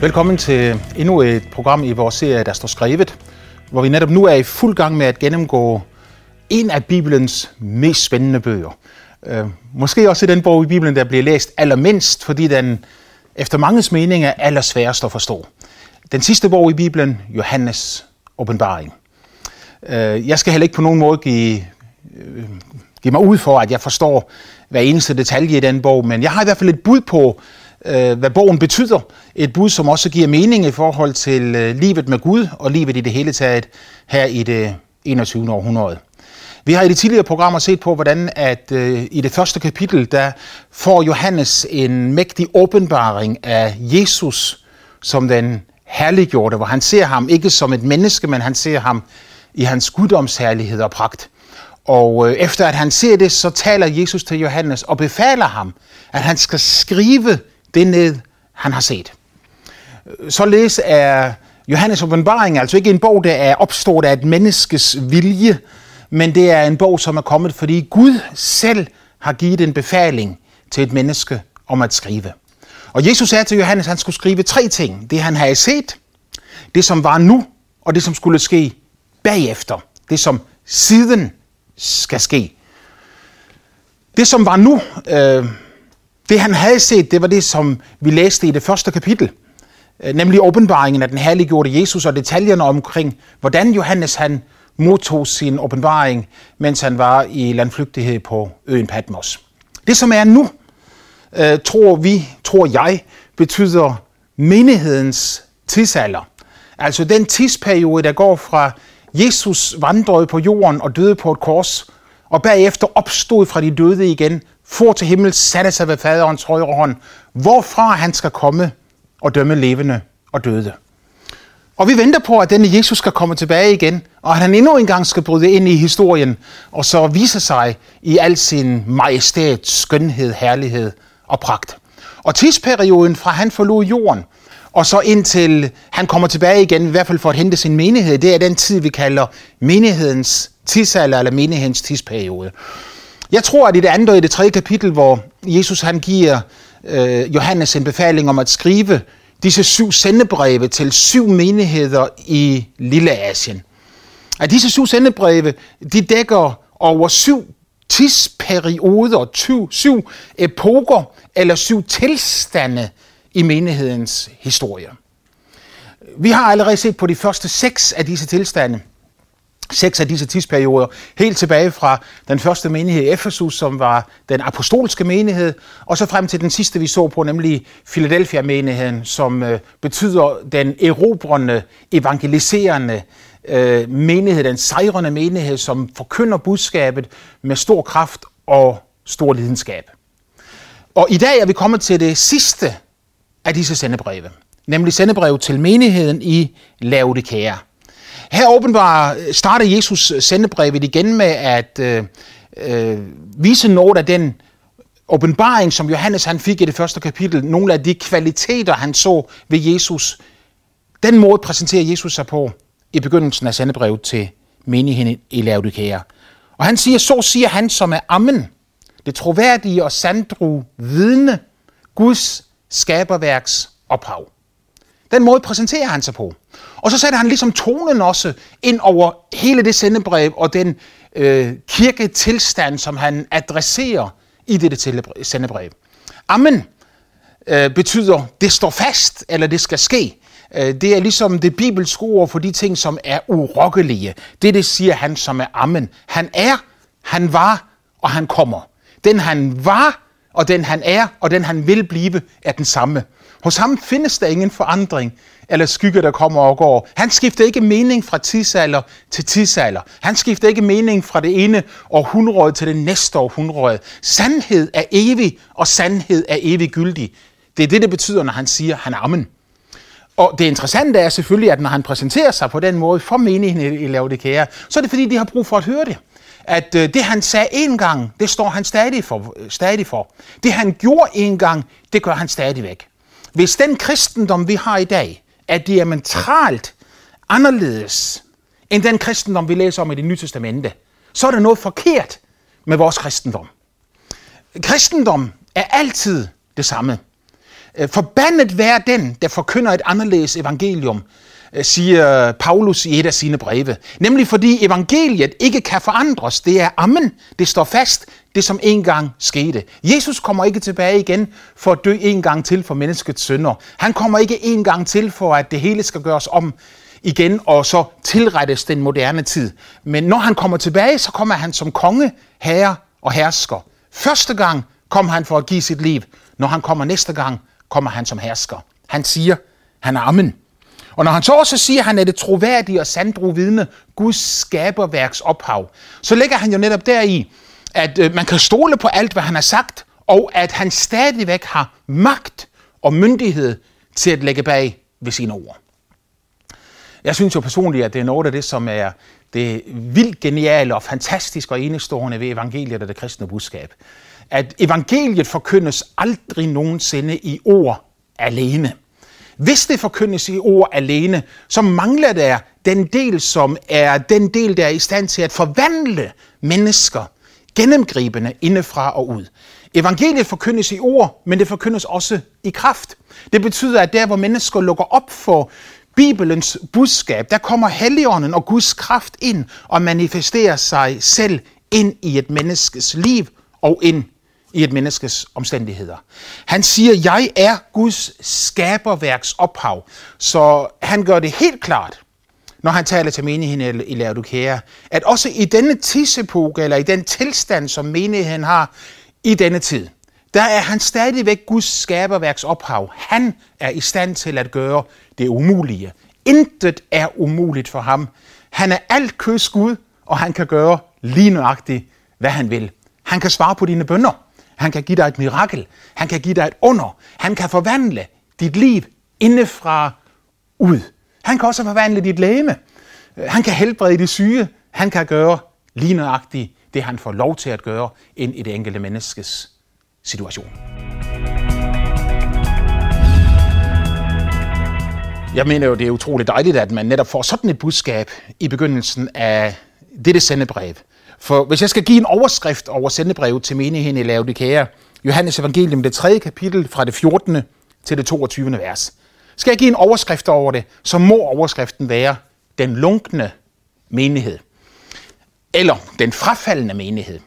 Velkommen til endnu et program i vores serie, der står skrevet, hvor vi netop nu er i fuld gang med at gennemgå en af Bibelens mest spændende bøger. Øh, måske også den bog i Bibelen, der bliver læst allermindst, fordi den efter manges mening er allersværest at forstå. Den sidste bog i Bibelen, Johannes åbenbaring. Øh, jeg skal heller ikke på nogen måde give, øh, give mig ud for, at jeg forstår hver eneste detalje i den bog, men jeg har i hvert fald et bud på, øh, hvad bogen betyder. Et bud, som også giver mening i forhold til øh, livet med Gud og livet i det hele taget her i det øh, 21. århundrede. Vi har i de tidligere programmer set på, hvordan at øh, i det første kapitel, der får Johannes en mægtig åbenbaring af Jesus som den herliggjorte, hvor han ser ham ikke som et menneske, men han ser ham i hans guddomsherlighed og pragt. Og øh, efter at han ser det, så taler Jesus til Johannes og befaler ham, at han skal skrive det ned, han har set. Således er Johannes åbenbaring altså ikke en bog, der er opstået af et menneskes vilje, men det er en bog, som er kommet, fordi Gud selv har givet en befaling til et menneske om at skrive. Og Jesus sagde til Johannes, at han skulle skrive tre ting. Det han havde set, det som var nu, og det som skulle ske bagefter. Det som siden skal ske. Det som var nu, øh, det han havde set, det var det, som vi læste i det første kapitel. Øh, nemlig åbenbaringen af den herliggjorte Jesus og detaljerne omkring, hvordan Johannes han modtog sin åbenbaring, mens han var i landflygtighed på øen Patmos. Det som er nu, øh, tror vi, tror jeg, betyder menighedens tidsalder. Altså den tidsperiode, der går fra Jesus vandrede på jorden og døde på et kors, og bagefter opstod fra de døde igen, for til himmel, satte sig ved faderens højre hånd, hvorfra han skal komme og dømme levende og døde. Og vi venter på, at denne Jesus skal komme tilbage igen, og at han endnu engang skal bryde ind i historien, og så vise sig i al sin majestæt, skønhed, herlighed og pragt. Og tidsperioden fra han forlod jorden, og så indtil han kommer tilbage igen, i hvert fald for at hente sin menighed, det er den tid, vi kalder menighedens tidsalder, eller menighedens tidsperiode. Jeg tror, at i det andet og i det tredje kapitel, hvor Jesus han giver øh, Johannes en befaling om at skrive disse syv sendebreve til syv menigheder i Lille Asien. At disse syv sendebreve, de dækker over syv tidsperioder, syv, syv epoker eller syv tilstande i menighedens historie. Vi har allerede set på de første seks af disse tilstande, seks af disse tidsperioder, helt tilbage fra den første menighed i Efesus, som var den apostolske menighed, og så frem til den sidste, vi så på, nemlig Philadelphia-menigheden, som øh, betyder den erobrende, evangeliserende øh, menighed, den sejrende menighed, som forkynder budskabet med stor kraft og stor lidenskab. Og i dag er vi kommet til det sidste af disse sendebreve, nemlig sendebrev til menigheden i Laodikea. Her åbenbart øh, starter Jesus øh, sendebrevet igen med at øh, øh, vise noget af den åbenbaring, som Johannes han fik i det første kapitel, nogle af de kvaliteter, han så ved Jesus. Den måde præsenterer Jesus sig på i begyndelsen af sendebrevet til menigheden i Laodikea. Og han siger, så siger han, som er ammen, det troværdige og sandru vidne, Guds skaberværks ophav. Den måde præsenterer han sig på. Og så sætter han ligesom tonen også ind over hele det sendebrev og den øh, kirketilstand, som han adresserer i dette sendebrev. Amen øh, betyder, det står fast, eller det skal ske. Øh, det er ligesom det bibelske ord for de ting, som er urokkelige. Det, det siger han, som er amen. Han er, han var, og han kommer. Den han var, og den han er, og den han vil blive, er den samme. Hos ham findes der ingen forandring eller skygge, der kommer og går. Han skifter ikke mening fra tidsalder til tidsalder. Han skifter ikke mening fra det ene århundrede til det næste århundrede. Sandhed er evig, og sandhed er evig gyldig. Det er det, det betyder, når han siger, han er amen. Og det interessante er selvfølgelig, at når han præsenterer sig på den måde for menigheden i Laodikea, så er det fordi, de har brug for at høre det at øh, det han sagde en gang, det står han stadig for, øh, stadig for. Det han gjorde en gang, det gør han stadigvæk. Hvis den kristendom, vi har i dag, er diametralt anderledes end den kristendom, vi læser om i det nye testamente, så er der noget forkert med vores kristendom. Kristendom er altid det samme. Øh, forbandet være den, der forkynder et anderledes evangelium, Øh, siger Paulus i et af sine breve. Nemlig fordi evangeliet ikke kan forandres. Det er amen. Det står fast. Det som engang skete. Jesus kommer ikke tilbage igen for at dø en gang til for menneskets synder. Han kommer ikke en gang til for at det hele skal gøres om igen og så tilrettes den moderne tid. Men når han kommer tilbage, så kommer han som konge, herre og hersker. Første gang kom han for at give sit liv. Når han kommer næste gang, kommer han som hersker. Han siger, han er amen. Og når han så også siger, at han er det troværdige og sandro vidne, Guds skaberværks ophav, så ligger han jo netop deri, at øh, man kan stole på alt, hvad han har sagt, og at han stadigvæk har magt og myndighed til at lægge bag ved sine ord. Jeg synes jo personligt, at det er noget af det, som er det vildt geniale og fantastiske og enestående ved evangeliet og det kristne budskab. At evangeliet forkyndes aldrig nogensinde i ord alene. Hvis det forkyndes i ord alene, så mangler der den del, som er den del, der er i stand til at forvandle mennesker gennemgribende indefra og ud. Evangeliet forkyndes i ord, men det forkyndes også i kraft. Det betyder, at der, hvor mennesker lukker op for Bibelens budskab, der kommer Helligånden og Guds kraft ind og manifesterer sig selv ind i et menneskes liv og ind i et menneskes omstændigheder. Han siger, jeg er Guds skaberværks ophav. Så han gør det helt klart, når han taler til menigheden i Laodikea, at også i denne tidsepoke, eller i den tilstand, som menigheden har i denne tid, der er han stadigvæk Guds skaberværks ophav. Han er i stand til at gøre det umulige. Intet er umuligt for ham. Han er alt køds Gud, og han kan gøre lige nøjagtigt, hvad han vil. Han kan svare på dine bønder. Han kan give dig et mirakel. Han kan give dig et under. Han kan forvandle dit liv indefra ud. Han kan også forvandle dit læme. Han kan helbrede de syge. Han kan gøre lige nøjagtigt det, han får lov til at gøre ind i det enkelte menneskes situation. Jeg mener jo, det er utroligt dejligt, at man netop får sådan et budskab i begyndelsen af dette sendebrev. For hvis jeg skal give en overskrift over sendebrevet til menigheden i Laodikea, Johannes evangelium, det 3. kapitel fra det 14. til det 22. vers. Skal jeg give en overskrift over det, så må overskriften være den lunkne menighed. Eller den frafaldende menighed.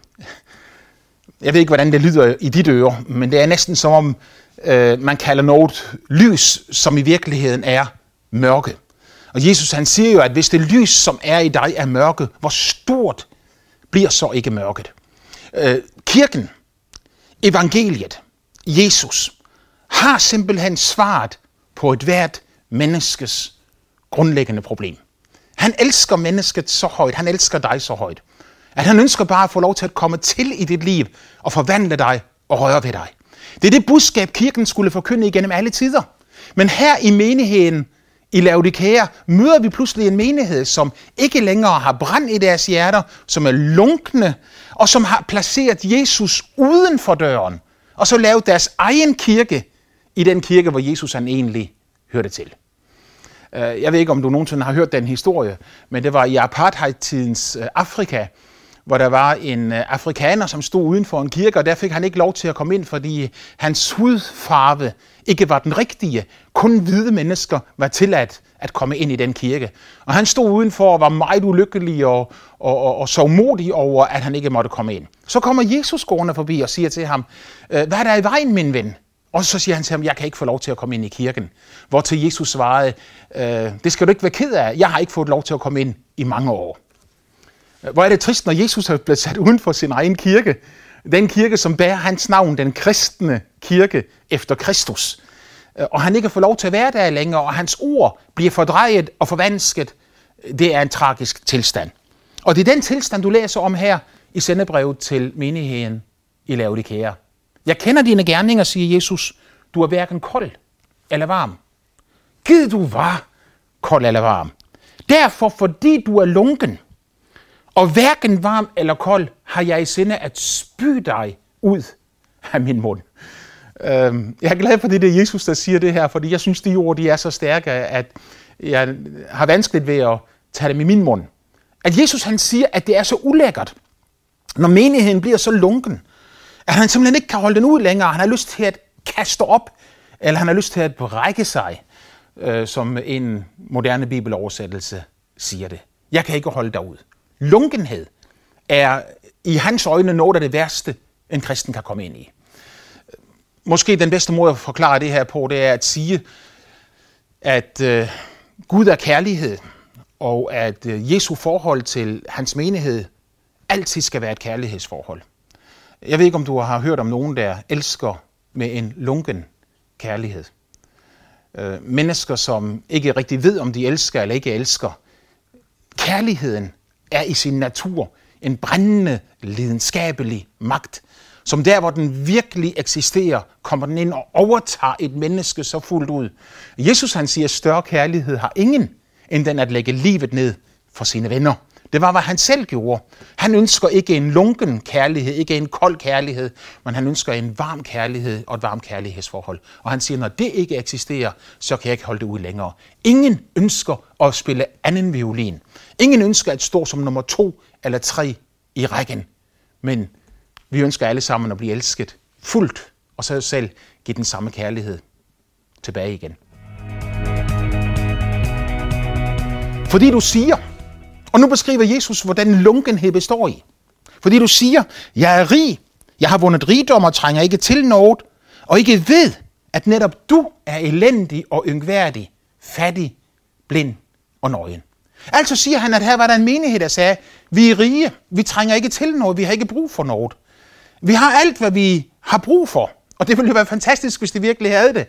Jeg ved ikke, hvordan det lyder i dit øre, men det er næsten som om, øh, man kalder noget lys, som i virkeligheden er mørke. Og Jesus han siger jo, at hvis det lys, som er i dig, er mørke, hvor stort bliver så ikke mørket. Øh, kirken, evangeliet, Jesus, har simpelthen svaret på et hvert menneskes grundlæggende problem. Han elsker mennesket så højt, han elsker dig så højt, at han ønsker bare at få lov til at komme til i dit liv og forvandle dig og røre ved dig. Det er det budskab, kirken skulle forkynde igennem alle tider. Men her i menigheden i Laodikea møder vi pludselig en menighed, som ikke længere har brand i deres hjerter, som er lunkne, og som har placeret Jesus uden for døren, og så lavet deres egen kirke i den kirke, hvor Jesus han egentlig hørte til. Øh, jeg ved ikke, om du nogensinde har hørt den historie, men det var i apartheid-tidens øh, Afrika, hvor der var en øh, afrikaner, som stod uden for en kirke, og der fik han ikke lov til at komme ind, fordi hans hudfarve ikke var den rigtige. Kun hvide mennesker var tilladt at komme ind i den kirke. Og han stod udenfor og var meget ulykkelig og, og, og, og så modig over, at han ikke måtte komme ind. Så kommer Jesus gående forbi og siger til ham, øh, hvad er der i vejen, min ven? Og så siger han til ham, jeg kan ikke få lov til at komme ind i kirken. Hvor til Jesus svarede, øh, det skal du ikke være ked af, jeg har ikke fået lov til at komme ind i mange år. Hvor er det trist, når Jesus er blevet sat uden for sin egen kirke. Den kirke, som bærer hans navn, den kristne kirke efter Kristus. Og han ikke får lov til at være der længere, og hans ord bliver fordrejet og forvansket. Det er en tragisk tilstand. Og det er den tilstand, du læser om her i sendebrevet til menigheden i Laodikea. Jeg kender dine gerninger, siger Jesus. Du er hverken kold eller varm. Gid du var kold eller varm. Derfor, fordi du er lunken, og hverken varm eller kold har jeg i sinde at spy dig ud af min mund. Øhm, jeg er glad for det, det er Jesus, der siger det her, fordi jeg synes, de ord de er så stærke, at jeg har vanskeligt ved at tage dem i min mund. At Jesus han siger, at det er så ulækkert, når menigheden bliver så lunken, at han simpelthen ikke kan holde den ud længere. Han har lyst til at kaste op eller han har lyst til at brække sig, øh, som en moderne bibeloversættelse siger det. Jeg kan ikke holde dig ud. Lunkenhed er i hans øjne noget af det værste, en kristen kan komme ind i. Måske den bedste måde at forklare det her på, det er at sige, at øh, Gud er kærlighed, og at øh, Jesu forhold til hans menighed altid skal være et kærlighedsforhold. Jeg ved ikke, om du har hørt om nogen, der elsker med en lunken kærlighed. Øh, mennesker, som ikke rigtig ved, om de elsker eller ikke elsker. Kærligheden er i sin natur en brændende, lidenskabelig magt, som der, hvor den virkelig eksisterer, kommer den ind og overtager et menneske så fuldt ud. Jesus han siger, at større kærlighed har ingen, end den at lægge livet ned for sine venner. Det var, hvad han selv gjorde. Han ønsker ikke en lunken kærlighed, ikke en kold kærlighed, men han ønsker en varm kærlighed og et varmt kærlighedsforhold. Og han siger, når det ikke eksisterer, så kan jeg ikke holde det ud længere. Ingen ønsker at spille anden violin. Ingen ønsker at stå som nummer to eller tre i rækken. Men vi ønsker alle sammen at blive elsket fuldt, og så selv give den samme kærlighed tilbage igen. Fordi du siger, og nu beskriver Jesus, hvordan lunkenhed består i. Fordi du siger, jeg er rig, jeg har vundet rigdom og trænger ikke til noget, og ikke ved, at netop du er elendig og yngværdig, fattig, blind og nøgen. Altså siger han, at her var der en menighed, der sagde, vi er rige, vi trænger ikke til noget, vi har ikke brug for noget. Vi har alt, hvad vi har brug for, og det ville jo være fantastisk, hvis de virkelig havde det.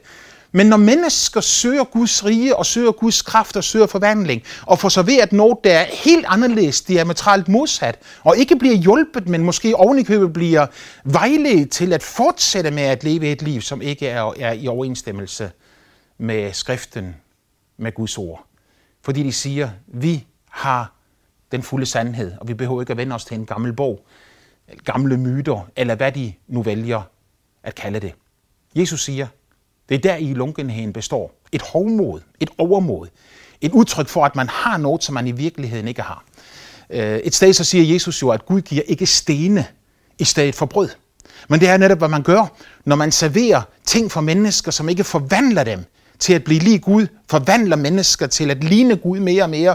Men når mennesker søger Guds rige og søger Guds kraft og søger forvandling, og får serveret noget, der er helt anderledes, diametralt modsat, og ikke bliver hjulpet, men måske ovenikøbet bliver vejledt til at fortsætte med at leve et liv, som ikke er, er i overensstemmelse med skriften, med Guds ord. Fordi de siger, vi har den fulde sandhed, og vi behøver ikke at vende os til en gammel bog, gamle myter, eller hvad de nu vælger at kalde det. Jesus siger, det er der i lunkenheden består. Et hovmod, et overmod, et udtryk for, at man har noget, som man i virkeligheden ikke har. Øh, et sted så siger Jesus jo, at Gud giver ikke stene i stedet for brød. Men det er netop, hvad man gør, når man serverer ting for mennesker, som ikke forvandler dem til at blive lige Gud, forvandler mennesker til at ligne Gud mere og mere,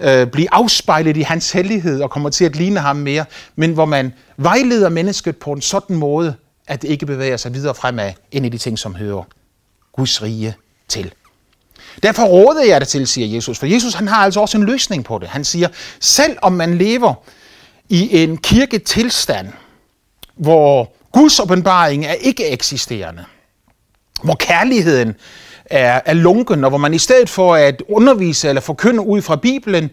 øh, blive afspejlet i hans hellighed og kommer til at ligne ham mere, men hvor man vejleder mennesket på en sådan måde, at det ikke bevæger sig videre fremad ind i de ting, som hører Guds rige til. Derfor råder jeg det til, siger Jesus, for Jesus han har altså også en løsning på det. Han siger, selv om man lever i en kirketilstand, hvor Guds åbenbaring er ikke eksisterende, hvor kærligheden er, er lunken, og hvor man i stedet for at undervise eller forkynde ud fra Bibelen,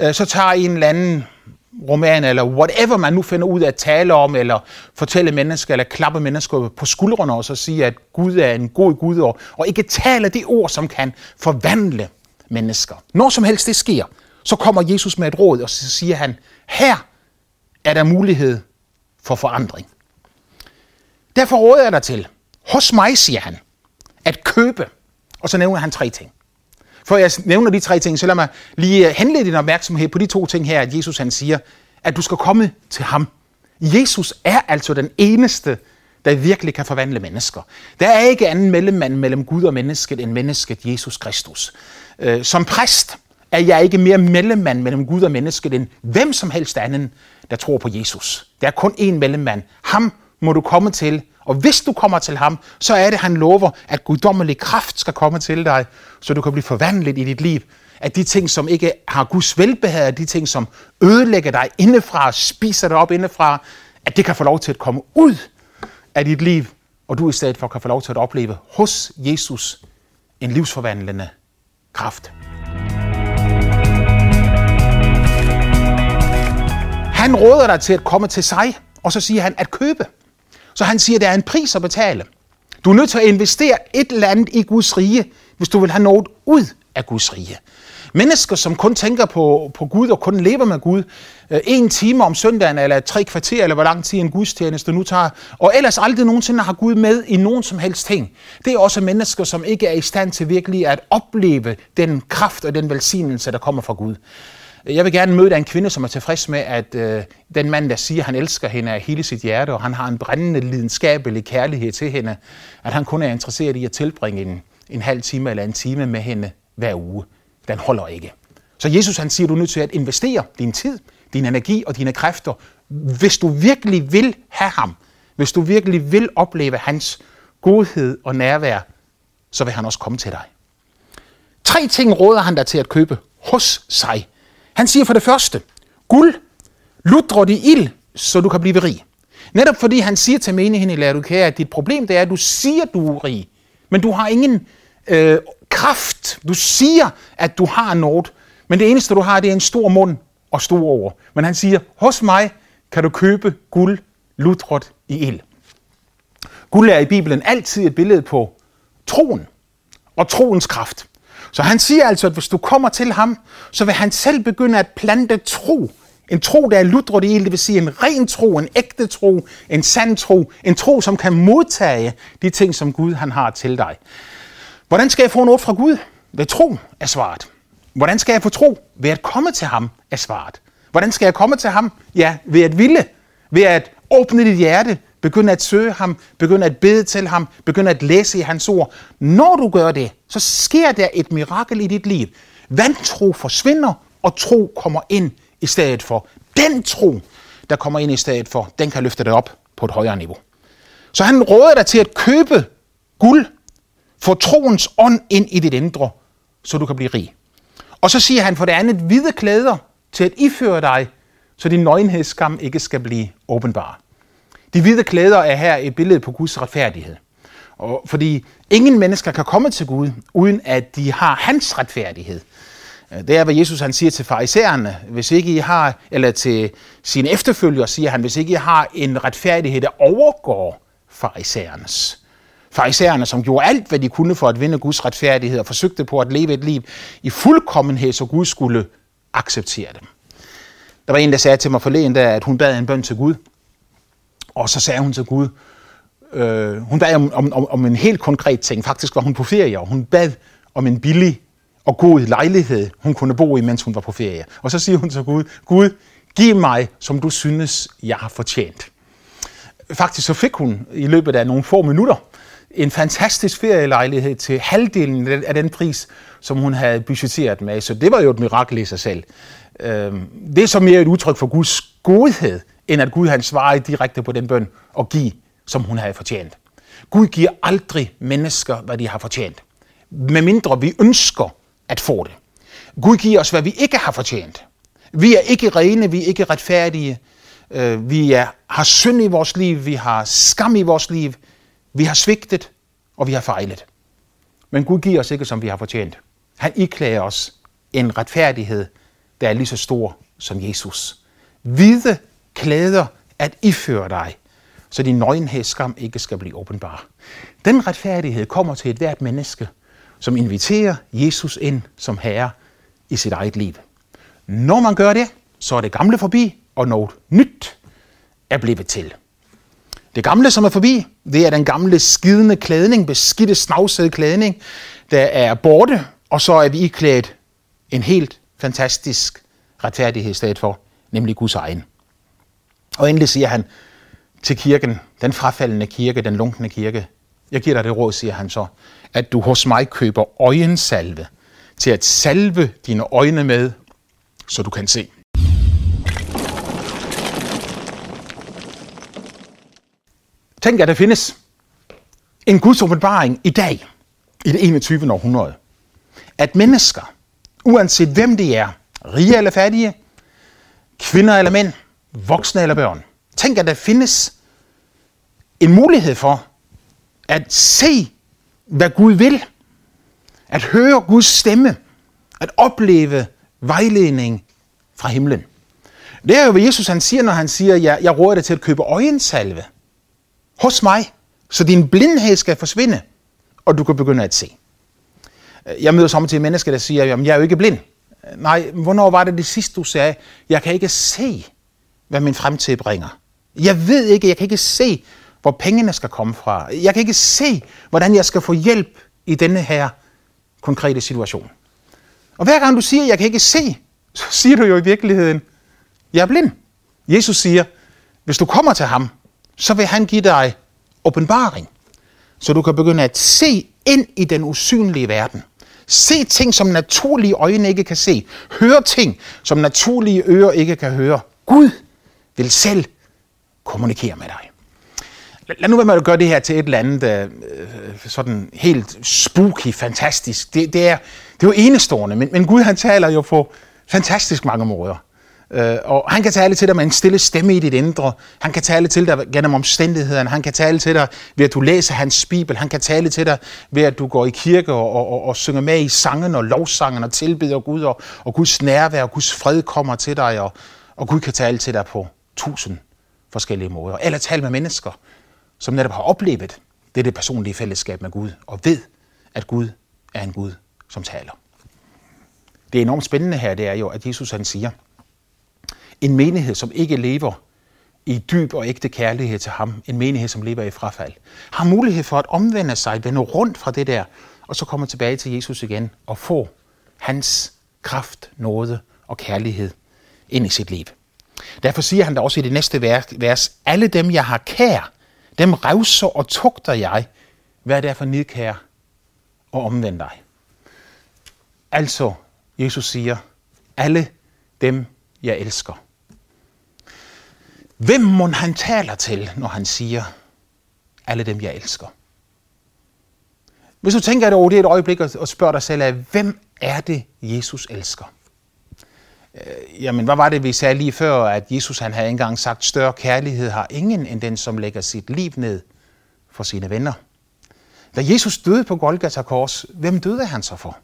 øh, så tager en eller anden roman, eller whatever man nu finder ud af at tale om, eller fortælle mennesker, eller klappe mennesker på skuldrene, og så sige, at Gud er en god Gud, og, og ikke tale det ord, som kan forvandle mennesker. Når som helst det sker, så kommer Jesus med et råd, og så siger han, her er der mulighed for forandring. Derfor råder jeg dig til, hos mig, siger han, at købe. Og så nævner han tre ting. For jeg nævner de tre ting, så lad mig lige øh, henlede din opmærksomhed på de to ting her, at Jesus han siger, at du skal komme til ham. Jesus er altså den eneste, der virkelig kan forvandle mennesker. Der er ikke anden mellemmand mellem Gud og mennesket end mennesket Jesus Kristus. Øh, som præst er jeg ikke mere mellemmand mellem Gud og mennesket end hvem som helst anden, der tror på Jesus. Der er kun én mellemmand. Ham må du komme til, og hvis du kommer til ham, så er det, han lover, at guddommelig kraft skal komme til dig, så du kan blive forvandlet i dit liv. At de ting, som ikke har Guds velbehag, de ting, som ødelægger dig indefra, spiser dig op indefra, at det kan få lov til at komme ud af dit liv, og du i stedet for kan få lov til at opleve hos Jesus en livsforvandlende kraft. Han råder dig til at komme til sig, og så siger han at købe. Så han siger, at der er en pris at betale. Du er nødt til at investere et eller andet i Guds rige, hvis du vil have noget ud af Guds rige. Mennesker, som kun tænker på, på Gud og kun lever med Gud, øh, en time om søndagen, eller tre kvarter, eller hvor lang tid en gudstjeneste nu tager, og ellers aldrig nogensinde har Gud med i nogen som helst ting. Det er også mennesker, som ikke er i stand til virkelig at opleve den kraft og den velsignelse, der kommer fra Gud. Jeg vil gerne møde en kvinde, som er tilfreds med, at øh, den mand, der siger, at han elsker hende af hele sit hjerte, og han har en brændende lidenskabelig kærlighed til hende, at han kun er interesseret i at tilbringe en, en halv time eller en time med hende hver uge. Den holder ikke. Så Jesus han siger, at du er nødt til at investere din tid, din energi og dine kræfter, hvis du virkelig vil have ham, hvis du virkelig vil opleve hans godhed og nærvær, så vil han også komme til dig. Tre ting råder han dig til at købe hos sig. Han siger for det første, guld, ludret i ild, så du kan blive rig. Netop fordi han siger til menigheden i Laodikea, at dit problem det er, at du siger, du er rig, men du har ingen øh, kraft. Du siger, at du har noget, men det eneste, du har, det er en stor mund og store ord. Men han siger, hos mig kan du købe guld, lutret i ild. Guld er i Bibelen altid et billede på troen og troens kraft. Så han siger altså, at hvis du kommer til ham, så vil han selv begynde at plante tro. En tro, der er ludret i det vil sige en ren tro, en ægte tro, en sand tro, en tro, som kan modtage de ting, som Gud han har til dig. Hvordan skal jeg få noget fra Gud? Ved tro er svaret. Hvordan skal jeg få tro? Ved at komme til ham er svaret. Hvordan skal jeg komme til ham? Ja, ved at ville. Ved at åbne dit hjerte, Begynd at søge ham, begynd at bede til ham, begynd at læse i hans ord. Når du gør det, så sker der et mirakel i dit liv. Vantro forsvinder, og tro kommer ind i stedet for. Den tro, der kommer ind i stedet for, den kan løfte dig op på et højere niveau. Så han råder dig til at købe guld, få troens ånd ind i dit indre, så du kan blive rig. Og så siger han for det andet hvide klæder til at iføre dig, så din nøgenhedsskam ikke skal blive åbenbar. De hvide klæder er her et billede på Guds retfærdighed. Og fordi ingen mennesker kan komme til Gud, uden at de har hans retfærdighed. Øh, det er, hvad Jesus han siger til farisæerne. Hvis ikke I har, eller til sine efterfølgere siger han, hvis ikke I har en retfærdighed, der overgår farisæernes. Farisæerne, som gjorde alt, hvad de kunne for at vinde Guds retfærdighed og forsøgte på at leve et liv i fuldkommenhed, så Gud skulle acceptere dem. Der var en, der sagde til mig forleden, der, at hun bad en bøn til Gud. Og så sagde hun til Gud, øh, hun bad om, om, om en helt konkret ting. Faktisk var hun på ferie, og hun bad om en billig og god lejlighed, hun kunne bo i, mens hun var på ferie. Og så siger hun til Gud, Gud, giv mig, som du synes, jeg har fortjent. Faktisk så fik hun i løbet af nogle få minutter en fantastisk ferielejlighed til halvdelen af den pris, som hun havde budgetteret med. Så det var jo et mirakel i sig selv. Øhm, det er så mere et udtryk for Guds godhed, end at Gud han svarer direkte på den bøn og give, som hun havde fortjent. Gud giver aldrig mennesker, hvad de har fortjent. Medmindre vi ønsker at få det. Gud giver os, hvad vi ikke har fortjent. Vi er ikke rene, vi er ikke retfærdige. Øh, vi er, har synd i vores liv, vi har skam i vores liv, vi har svigtet, og vi har fejlet. Men Gud giver os ikke, som vi har fortjent. Han iklæder os en retfærdighed, der er lige så stor som Jesus. Vide, klæder at iføre dig, så din nøgenhedsskam ikke skal blive åbenbar. Den retfærdighed kommer til et hvert menneske, som inviterer Jesus ind som herre i sit eget liv. Når man gør det, så er det gamle forbi, og noget nyt er blevet til. Det gamle, som er forbi, det er den gamle skidende klædning, beskidte, snavsede klædning, der er borte, og så er vi iklædt en helt fantastisk retfærdighed i stedet for, nemlig Guds egen. Og endelig siger han til kirken, den frafaldende kirke, den lunkne kirke, jeg giver dig det råd, siger han så, at du hos mig køber øjensalve til at salve dine øjne med, så du kan se. Tænk, at der findes en Guds åbenbaring i dag, i det 21. århundrede. At mennesker, uanset hvem de er, rige eller fattige, kvinder eller mænd, voksne eller børn, tænk, at der findes en mulighed for at se, hvad Gud vil, at høre Guds stemme, at opleve vejledning fra himlen. Det er jo, hvad Jesus han siger, når han siger, jeg, jeg råder dig til at købe øjensalve hos mig, så din blindhed skal forsvinde, og du kan begynde at se. Jeg møder samtidig mennesker, der siger, jamen jeg er jo ikke blind. Nej, hvornår var det det sidste, du sagde, jeg kan ikke se, hvad min fremtid bringer. Jeg ved ikke, jeg kan ikke se, hvor pengene skal komme fra. Jeg kan ikke se, hvordan jeg skal få hjælp i denne her konkrete situation. Og hver gang du siger, jeg kan ikke se, så siger du jo i virkeligheden, jeg er blind. Jesus siger, hvis du kommer til ham, så vil han give dig åbenbaring, så du kan begynde at se ind i den usynlige verden. Se ting, som naturlige øjne ikke kan se. Høre ting, som naturlige ører ikke kan høre. Gud vil selv kommunikere med dig. Lad nu være med at gøre det her til et eller andet øh, øh, sådan helt spooky, fantastisk. Det, det, er, det er jo enestående, men, men Gud han taler jo på fantastisk mange måder. Øh, og han kan tale til dig med en stille stemme i dit indre. Han kan tale til dig gennem omstændighederne. Han kan tale til dig ved, at du læser hans bibel. Han kan tale til dig ved, at du går i kirke og, og, og, og synger med i sangen og lovsangen og tilbeder Gud. Og, og Guds nærvær og Guds fred kommer til dig. Og, og Gud kan tale til dig på tusind forskellige måder. Eller tale med mennesker, som netop har oplevet det, det personlige fællesskab med Gud. Og ved, at Gud er en Gud, som taler. Det er enormt spændende her, det er jo, at Jesus han siger, en menighed, som ikke lever i dyb og ægte kærlighed til ham, en menighed, som lever i frafald, har mulighed for at omvende sig, vende rundt fra det der, og så komme tilbage til Jesus igen og få hans kraft, nåde og kærlighed ind i sit liv. Derfor siger han da også i det næste vers, alle dem, jeg har kær, dem revser og tugter jeg. Vær derfor nidkær og omvend dig. Altså, Jesus siger, alle dem, jeg elsker. Hvem må han taler til, når han siger, alle dem, jeg elsker? Hvis du tænker dig over det et øjeblik og spørger dig selv, af, hvem er det, Jesus elsker? Øh, jamen, hvad var det, vi sagde lige før, at Jesus han havde engang sagt, større kærlighed har ingen end den, som lægger sit liv ned for sine venner. Da Jesus døde på Golgata kors, hvem døde han så for?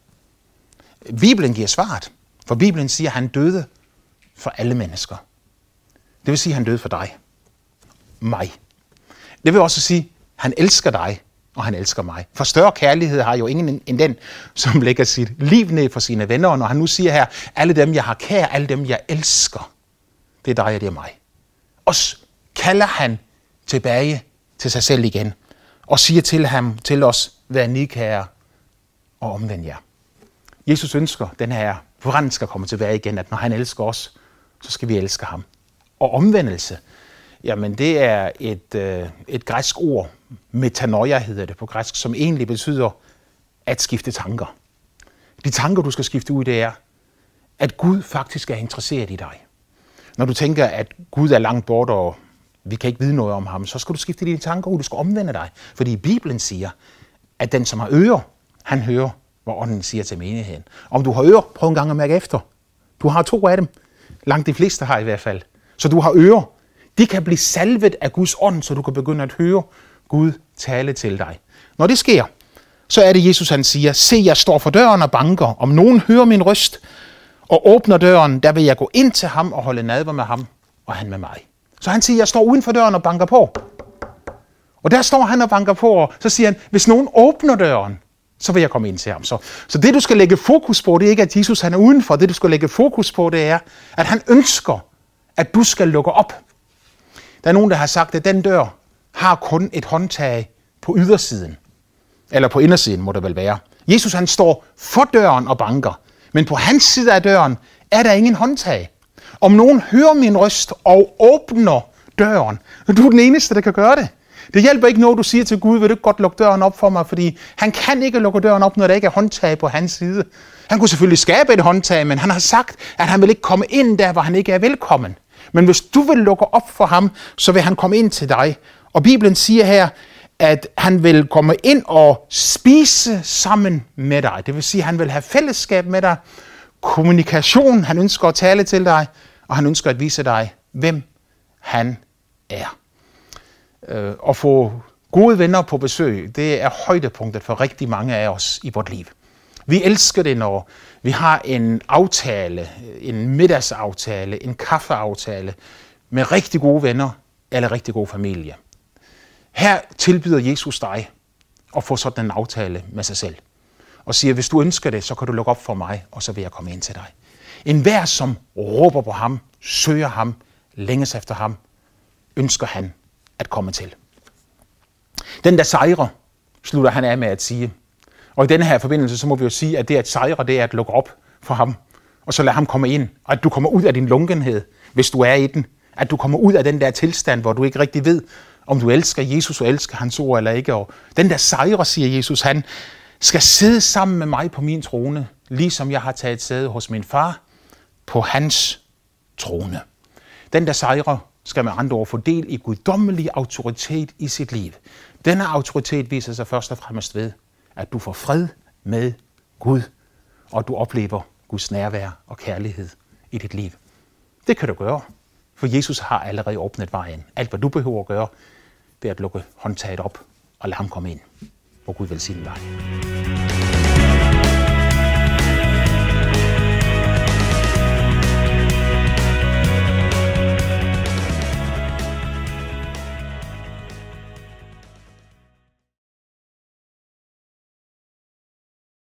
Bibelen giver svaret, for Bibelen siger, at han døde for alle mennesker. Det vil sige, at han døde for dig. Mig. Det vil også sige, at han elsker dig, og han elsker mig. For større kærlighed har jo ingen end den, som lægger sit liv ned for sine venner. Og når han nu siger her, alle dem, jeg har kær, alle dem, jeg elsker, det er dig, og det er mig. Og kalder han tilbage til sig selv igen, og siger til ham, til os, vær nidkære og omvend jer. Jesus ønsker, den her brand skal komme tilbage igen, at når han elsker os, så skal vi elske ham. Og omvendelse, jamen det er et, øh, et græsk ord, metanoia hedder det på græsk, som egentlig betyder at skifte tanker. De tanker, du skal skifte ud, det er, at Gud faktisk er interesseret i dig. Når du tænker, at Gud er langt bort, og vi kan ikke vide noget om ham, så skal du skifte dine tanker ud, du skal omvende dig. Fordi Bibelen siger, at den, som har ører, han hører, hvad ånden siger til menigheden. Om du har ører, prøv en gang at mærke efter. Du har to af dem. Langt de fleste har i hvert fald. Så du har ører. De kan blive salvet af Guds ånd, så du kan begynde at høre Gud tale til dig. Når det sker, så er det Jesus, han siger, se, jeg står for døren og banker. Om nogen hører min røst og åbner døren, der vil jeg gå ind til ham og holde nadver med ham, og han med mig. Så han siger, jeg står uden for døren og banker på. Og der står han og banker på, og så siger han, hvis nogen åbner døren, så vil jeg komme ind til ham. Så, så det, du skal lægge fokus på, det er ikke, at Jesus han er udenfor. Det, du skal lægge fokus på, det er, at han ønsker, at du skal lukke op. Der er nogen, der har sagt, at den dør har kun et håndtag på ydersiden. Eller på indersiden, må det vel være. Jesus han står for døren og banker. Men på hans side af døren er der ingen håndtag. Om nogen hører min røst og åbner døren, du er den eneste, der kan gøre det. Det hjælper ikke noget, du siger til Gud, vil du ikke godt lukke døren op for mig, fordi han kan ikke lukke døren op, når der ikke er håndtag på hans side. Han kunne selvfølgelig skabe et håndtag, men han har sagt, at han vil ikke komme ind der, hvor han ikke er velkommen. Men hvis du vil lukke op for ham, så vil han komme ind til dig. Og Bibelen siger her, at han vil komme ind og spise sammen med dig. Det vil sige, at han vil have fællesskab med dig, kommunikation, han ønsker at tale til dig, og han ønsker at vise dig, hvem han er. Øh, at få gode venner på besøg, det er højdepunktet for rigtig mange af os i vores liv. Vi elsker det, når vi har en aftale, en middagsaftale, en kaffeaftale med rigtig gode venner eller rigtig god familie. Her tilbyder Jesus dig at få sådan en aftale med sig selv. Og siger, hvis du ønsker det, så kan du lukke op for mig, og så vil jeg komme ind til dig. En hver, som råber på ham, søger ham, længes efter ham, ønsker han at komme til. Den der sejrer, slutter han af med at sige. Og i denne her forbindelse, så må vi jo sige, at det at sejre, det er at lukke op for ham og så lade ham komme ind, og at du kommer ud af din lunkenhed, hvis du er i den. At du kommer ud af den der tilstand, hvor du ikke rigtig ved, om du elsker Jesus og elsker hans ord eller ikke. Og den der sejrer, siger Jesus, han skal sidde sammen med mig på min trone, ligesom jeg har taget sæde hos min far på hans trone. Den der sejrer skal med andre ord få del i guddommelig autoritet i sit liv. Denne autoritet viser sig først og fremmest ved, at du får fred med Gud, og du oplever Guds nærvær og kærlighed i dit liv. Det kan du gøre, for Jesus har allerede åbnet vejen. Alt, hvad du behøver at gøre, ved at lukke håndtaget op og lade ham komme ind. Må Gud velsigne dig.